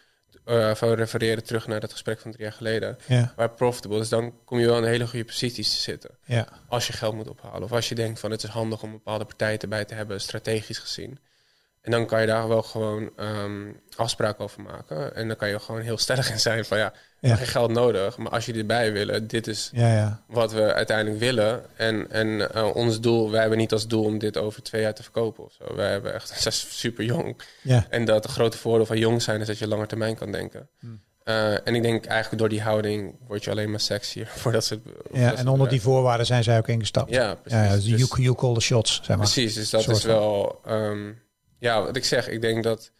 Eh van refereren terug naar dat gesprek van drie jaar geleden. Ja, Waar profitable is, dan kom je wel in hele goede posities te zitten. ja. Als je geld moet ophalen. Of als je denkt van het is handig om bepaalde partijen erbij te hebben, strategisch gezien. En dan kan je daar wel gewoon ehm, afspraken over maken. En dan kan je gewoon heel stellig in zijn van ja, we Ja. hebben geen geld nodig. Maar als je erbij willen, dit is Ja, ja. wat we uiteindelijk willen. En, en eh, ons doel, wij hebben niet als doel om dit over twee jaar te verkopen of zo. Wij hebben echt, <laughs> zijn super jong. Ja, En dat het grote voordeel van jong zijn is dat je langer termijn kan denken. Hmm. Eh, en ik denk eigenlijk door die houding word je alleen maar sexier <laughs> voor dat soort. ja. en onder die voorwaarden zijn zij ook ingestapt. Ja, precies. Ja, ja, dus you, you call the shots, zeg maar. Precies, dus dat Soort is wel... ehm, ja, wat ik zeg, ik denk dat...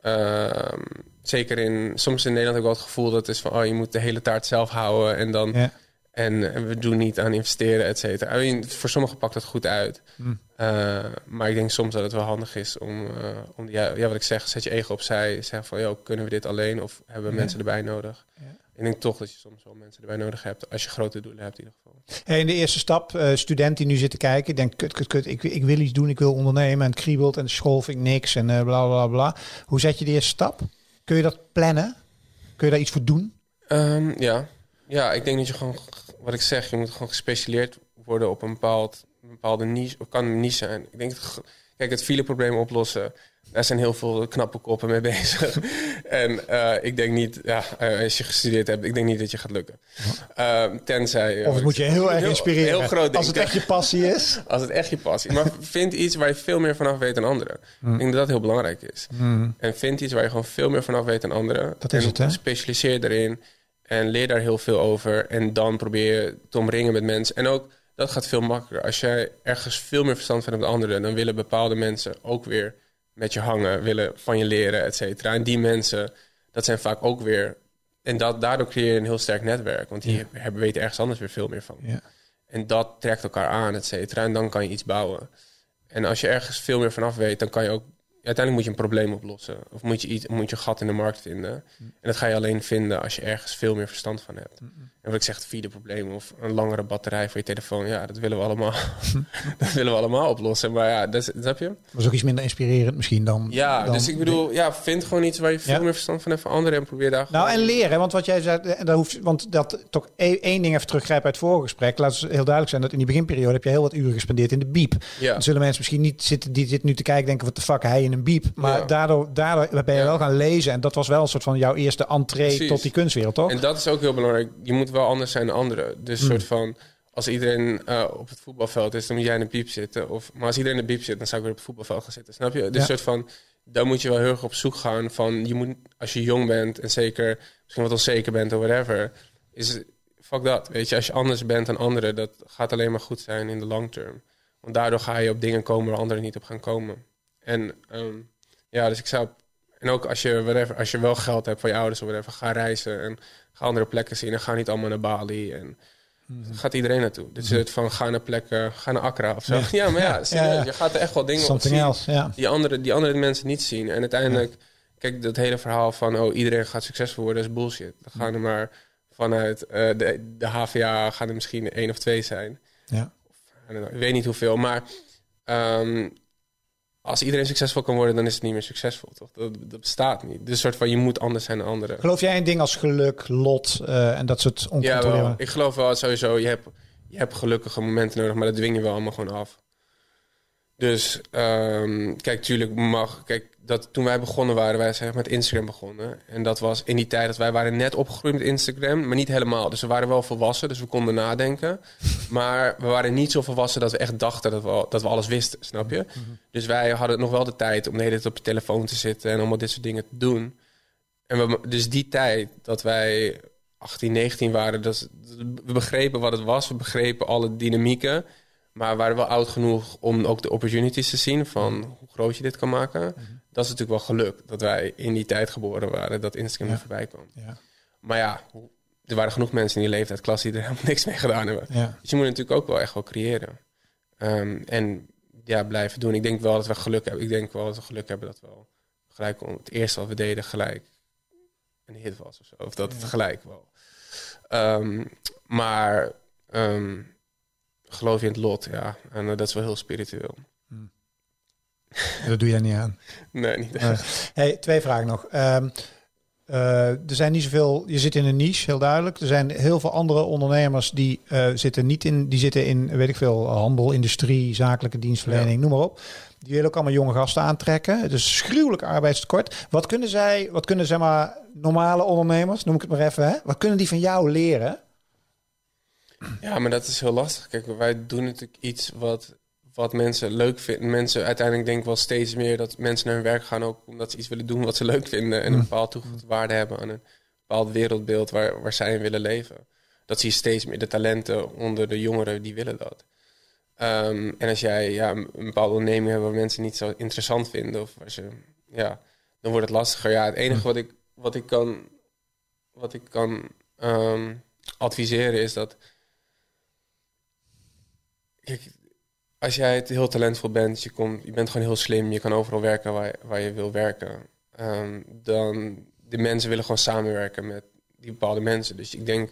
ehm, zeker in... Soms in Nederland heb ik wel het gevoel dat het is van... Oh, je moet de hele taart zelf houden en dan... Ja. En, en we doen niet aan investeren, et cetera. I mean, voor sommigen pakt het goed uit. Hmm. Eh, maar ik denk soms dat het wel handig is om... eh, om ja, ja, wat ik zeg, zet je ego opzij. Zeg van, joh, kunnen we dit alleen of hebben we Ja. mensen erbij nodig? Ja. Ik denk toch dat je soms wel mensen erbij nodig hebt... als je grote doelen hebt in ieder geval. Hey, in de eerste stap, eh, student die nu zit te kijken, denkt, kut, kut, kut, ik, ik wil iets doen, ik wil ondernemen en het kriebelt en de school vind ik niks en eh, bla bla bla. Hoe zet je de eerste stap? Kun je dat plannen? Kun je daar iets voor doen? Ehm, ja. ja, ik denk dat je gewoon, wat ik zeg, je moet gewoon gespecialiseerd worden op een, bepaald, een bepaalde niche. Of kan een niche zijn. Ik denk, dat, ge- kijk, het fileprobleem oplossen, daar zijn heel veel knappe koppen mee <laughs> bezig. en eh, ik denk niet, ja, eh, als je gestudeerd hebt, ik denk niet dat je gaat lukken. Ehm, tenzij... eh, Of het moet je heel erg inspireren. Heel groot Als het echt je passie is. <laughs> Als het echt je passie is. Maar vind iets waar je veel meer vanaf weet dan anderen. Hmm. Ik denk dat dat heel belangrijk is. En vind iets waar je gewoon veel meer vanaf weet dan anderen. Dat is en het, hè? Specialiseer erin. En leer daar heel veel over. En dan probeer je te omringen met mensen. En ook, dat gaat veel makkelijker. Als jij ergens veel meer verstand van hebt dan anderen... dan willen bepaalde mensen ook weer met je hangen, willen van je leren, et cetera. En die mensen, dat zijn vaak ook weer... En dat, daardoor creëer je een heel sterk netwerk. Want die hebben, weten ergens anders weer veel meer van. Ja. En dat trekt elkaar aan, et cetera. En dan kan je iets bouwen. En als je ergens veel meer vanaf weet, dan kan je ook uiteindelijk moet je een probleem oplossen. Of moet je, iets, moet je een gat in de markt vinden. En dat ga je alleen vinden als je ergens veel meer verstand van hebt. En wat ik zeg, vierde probleem of een langere batterij voor je telefoon. Ja, dat willen we allemaal. <laughs> <laughs> dat willen we allemaal oplossen. Maar ja, dat, snap je? Was ook iets minder inspirerend misschien dan. Ja, dan- dus ik bedoel, ja, vind gewoon iets waar je veel Ja. meer verstand van hebt van anderen. En probeer daar Nou, en leren, want wat jij zei, en daar hoeft, want dat toch e- één ding even teruggrijpen uit het vorige gesprek. Laat het heel duidelijk zijn dat in die beginperiode heb je heel wat uren gespendeerd in de biep. Ja. Dan zullen mensen misschien niet zitten, die zitten nu te kijken, denken, wat de fuck, hij in een biep. Maar Ja. daardoor, daardoor ben je wel gaan lezen. En dat was wel een soort van jouw eerste entree Precies. tot die kunstwereld, toch? En dat is ook heel belangrijk. Je moet wel anders zijn dan anderen. Dus Hmm. soort van, als iedereen eh, op het voetbalveld is, dan moet jij in de piep zitten. Of, maar als iedereen in de piep zit, dan zou ik weer op het voetbalveld gaan zitten. Snap je? Dus Ja. soort van, daar moet je wel heel erg op zoek gaan van, je moet, als je jong bent en zeker misschien wat onzeker bent of whatever, is fuck dat. Weet je, als je anders bent dan anderen, dat gaat alleen maar goed zijn in de long term. Want daardoor ga je op dingen komen waar anderen niet op gaan komen. En ehm, ja, dus ik zou. En ook als je, whatever, als je wel geld hebt van je ouders of whatever, ga reizen en ga andere plekken zien. En ga niet allemaal naar Bali. En Mhm. gaat iedereen naartoe. Dus het van ga naar plekken, ga naar Accra of zo. Ja, <laughs> maar ja, serieus, ja. je gaat er echt wel dingen op Something zien else, die andere, die andere mensen niet zien. En uiteindelijk, kijk, dat hele verhaal van oh, iedereen gaat succesvol worden, is bullshit. Dan gaan er maar vanuit eh, de, de HVA gaan er misschien één of twee zijn. ja. Know, ik weet niet hoeveel, maar ehm, als iedereen succesvol kan worden, dan is het niet meer succesvol, toch? Dat, dat bestaat niet. Dus soort van, je moet anders zijn dan anderen. Geloof jij in dingen als geluk, lot eh, en dat soort Ja, oncontroleerbare... wel. Ik geloof wel sowieso, je hebt, je hebt gelukkige momenten nodig, maar dat dwing je wel allemaal gewoon af. Dus ehm, kijk, tuurlijk mag. Kijk, dat, toen wij begonnen waren, wij zijn met Instagram begonnen. En dat was in die tijd dat wij waren net opgegroeid met Instagram, maar niet helemaal. Dus we waren wel volwassen, dus we konden nadenken. <laughs> Maar we waren niet zo volwassen dat we echt dachten dat we, dat we alles wisten, snap je? Dus wij hadden nog wel de tijd om de hele tijd op je telefoon te zitten en allemaal dit soort dingen te doen. En we, dus die tijd dat wij 18, 19 waren, dat, we begrepen wat het was. We begrepen alle dynamieken. Maar we waren wel oud genoeg om ook de opportunities te zien van hoe groot je dit kan maken. Dat is natuurlijk wel geluk dat wij in die tijd geboren waren, dat Instagram er voorbij kwam. Ja, Maar ja, er waren genoeg mensen in die leeftijdklas die er helemaal <laughs> niks mee gedaan hebben. Dus je moet natuurlijk ook wel echt wel creëren. Ehm, en ja, blijven doen. Ik denk wel dat we geluk hebben. Ik denk wel dat we geluk hebben dat we wel gelijk om het eerste wat we deden gelijk een hit was of zo. Of dat het gelijk wel. Ehm, maar ehm, geloof je in het lot, ja. En eh, dat is wel heel spiritueel. Dat doe jij niet aan. Nee, niet. Hey, twee vragen nog. Ehm, eh, er zijn niet zoveel. Je zit in een niche, heel duidelijk. Er zijn heel veel andere ondernemers die eh, zitten niet in. Die zitten in, weet ik veel, handel, industrie, zakelijke dienstverlening, noem maar op. Die willen ook allemaal jonge gasten aantrekken. Het is gruwelijk arbeidstekort. Wat kunnen zij, wat kunnen zeg maar normale ondernemers, noem ik het maar even, hè? Wat kunnen die van jou leren? Ja, maar dat is heel lastig. Kijk, wij doen natuurlijk iets wat, wat mensen leuk vinden. Mensen uiteindelijk denken wel steeds meer dat mensen naar hun werk gaan ook omdat ze iets willen doen wat ze leuk vinden en een bepaald toegevoegde waarde hebben aan een bepaald wereldbeeld waar, waar zij in willen leven. Dat zie je steeds meer. De talenten onder de jongeren, die willen dat. Ehm, en als jij ja, een bepaalde onderneming hebt waar mensen niet zo interessant vinden, of waar ze, ja, dan wordt het lastiger. Ja, het enige wat ik, wat ik kan, wat ik kan ehm, adviseren is dat Kijk, als jij het heel talentvol bent, je, komt, je bent gewoon heel slim, je kan overal werken waar, waar je wil werken. ehm, dan de mensen willen gewoon samenwerken met die bepaalde mensen. Dus ik denk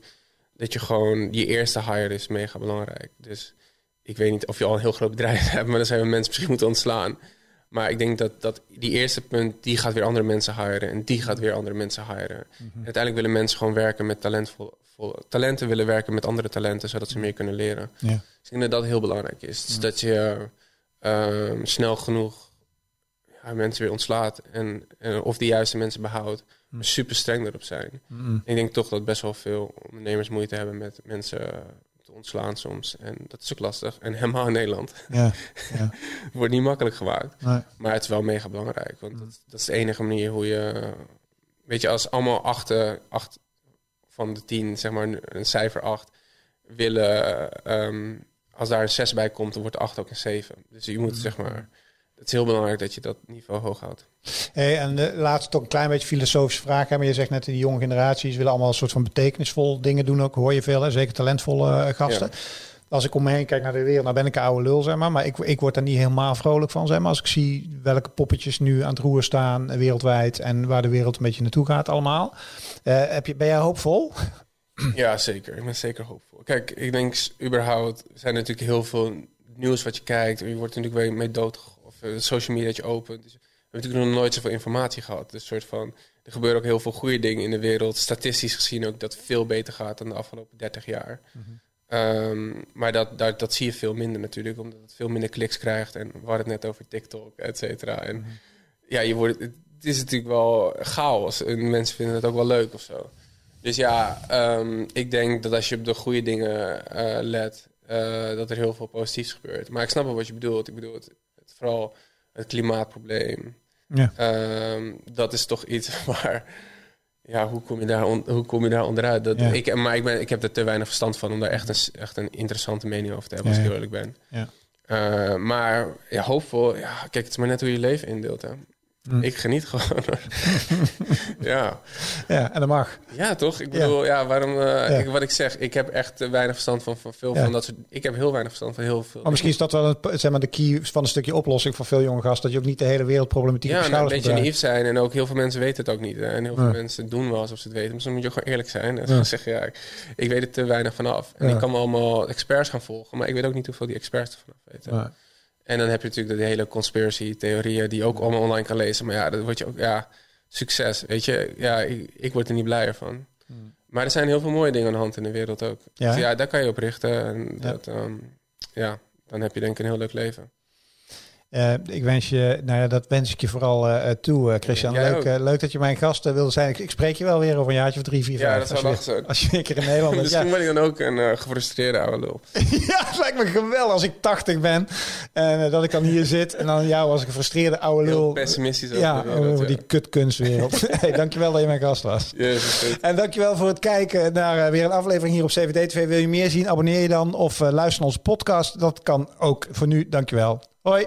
dat je gewoon je eerste hire is mega belangrijk. Dus ik weet niet of je al een heel groot bedrijf <laughs> hebt, maar dan zijn we mensen misschien moeten ontslaan. Maar ik denk dat, dat die eerste punt, die gaat weer andere mensen hiren. En die gaat weer andere mensen hiren. En uiteindelijk willen mensen gewoon werken met talentvol, vol- talenten willen werken met andere talenten, zodat ze meer kunnen leren. Ja. Dus ik denk dat dat heel belangrijk is. Dus dat je ehm, snel genoeg ja, mensen weer ontslaat. En, en of die juiste mensen behoudt. Maar super streng erop zijn. Ik denk toch dat best wel veel ondernemers moeite hebben met mensen ontslaan soms. En dat is ook lastig. En helemaal in Nederland. Ja, ja. <laughs> Wordt niet makkelijk gemaakt. Nee. Maar het is wel mega belangrijk. Want dat, dat is de enige manier hoe je... Weet je, als allemaal achten, acht van de tien, zeg maar een cijfer acht, willen... ehm, als daar een zes bij komt, dan wordt acht ook een zeven. Dus je moet, zeg maar... het is heel belangrijk dat je dat niveau hoog houdt. Hey, en de laatste toch een klein beetje filosofische vraag. Hè? Maar je zegt net, die jonge generaties willen allemaal een soort van betekenisvol dingen doen. Ook hoor je veel, hè? zeker talentvolle uh, gasten. Ja. Als ik om me heen kijk naar de wereld, nou ben ik een oude lul, zeg maar. Maar ik, ik word daar niet helemaal vrolijk van, zeg maar. Als ik zie welke poppetjes nu aan het roer staan eh, wereldwijd en waar de wereld een beetje naartoe gaat allemaal. Uh, heb je, ben jij hoopvol? <clears throat> Ja, zeker. Ik ben zeker hoopvol. Kijk, ik denk überhaupt zijn natuurlijk heel veel nieuws wat je kijkt. Je wordt natuurlijk weer mee dood of uh, social media opent. Dus we hebben natuurlijk nog nooit zoveel informatie gehad. Dus soort van, er gebeuren ook heel veel goede dingen in de wereld. Statistisch gezien ook dat veel beter gaat dan de afgelopen 30 jaar. Mm -hmm. um, maar dat, dat, dat zie je veel minder natuurlijk, omdat het veel minder kliks krijgt. En we hadden het net over TikTok, et cetera. En mm -hmm. ja, je wordt, het is natuurlijk wel chaos. En mensen vinden het ook wel leuk of zo. Dus ja, um, ik denk dat als je op de goede dingen uh, let, uh, dat er heel veel positiefs gebeurt. Maar ik snap wel wat je bedoelt. Ik bedoel, het vooral het klimaatprobleem. Ja. Um, dat is toch iets <laughs> waar. Ja, hoe kom je daar, on, hoe kom je daar onderuit? Dat, ja. ik, maar ik, ben, ik heb er te weinig verstand van om daar echt een, echt een interessante mening over te hebben, ja, als ik eerlijk ben. Ja. Uh, maar ja, hoopvol. Ja, kijk, het is maar net hoe je leven indeelt. Hè. Mm. Ik geniet gewoon. <laughs> ja. Ja, en dat mag. Ja, toch? Ik bedoel, ja, ja waarom... Uh, ja. Ik, wat ik zeg, ik heb echt uh, weinig verstand van, van veel van dat soort... Ik heb heel weinig verstand van heel veel. Maar misschien is dat wel een, zeg maar, de key van een stukje oplossing voor veel jonge gasten. Dat je ook niet de hele wereldproblematiek ja, op nou, een beetje naïef zijn. En ook heel veel mensen weten het ook niet. Hè. En heel veel mensen doen wel alsof ze het weten. Dus dan moet je gewoon eerlijk zijn. En <laughs> zeggen, ja, ik, ik, weet er te weinig vanaf. En ik kan me allemaal experts gaan volgen. Maar ik weet ook niet hoeveel die experts er vanaf weten. En dan heb je natuurlijk de hele conspiracy-theorieën die je ook allemaal online kan lezen. Maar ja, dat wordt je ook, ja, succes. Weet je, ja, ik, ik word er niet blijer van. Hmm. Maar er zijn heel veel mooie dingen aan de hand in de wereld ook. Ja, dus ja daar kan je op richten. En. Dat, um, ja, dan heb je denk ik een heel leuk leven. Uh, ik wens je, nou ja, dat wens ik je vooral uh, toe, uh, Christian. Leuk, leuk dat je mijn gast wilde zijn. Ik, ik, spreek je wel weer over een jaartje of drie, vier, ja, vijf. Ja, dat zou je, zijn. als je een keer in Nederland <laughs> bent. Misschien ja. ben ik dan ook een gefrustreerde oude lul. <laughs> ja, het lijkt me geweldig als ik 80 ben. En dat ik dan hier zit. En dan jou als een gefrustreerde oude lul. Heel pessimistisch over ja, de wereld, over die kutkunstwereld. <laughs> hey, dankjewel dat je mijn gast was. Yes, en dankjewel voor het kijken naar weer een aflevering hier op CVD TV. Wil je meer zien? Abonneer je dan of luister naar onze podcast. Dat kan ook. Voor nu, dankjewel. Hoi.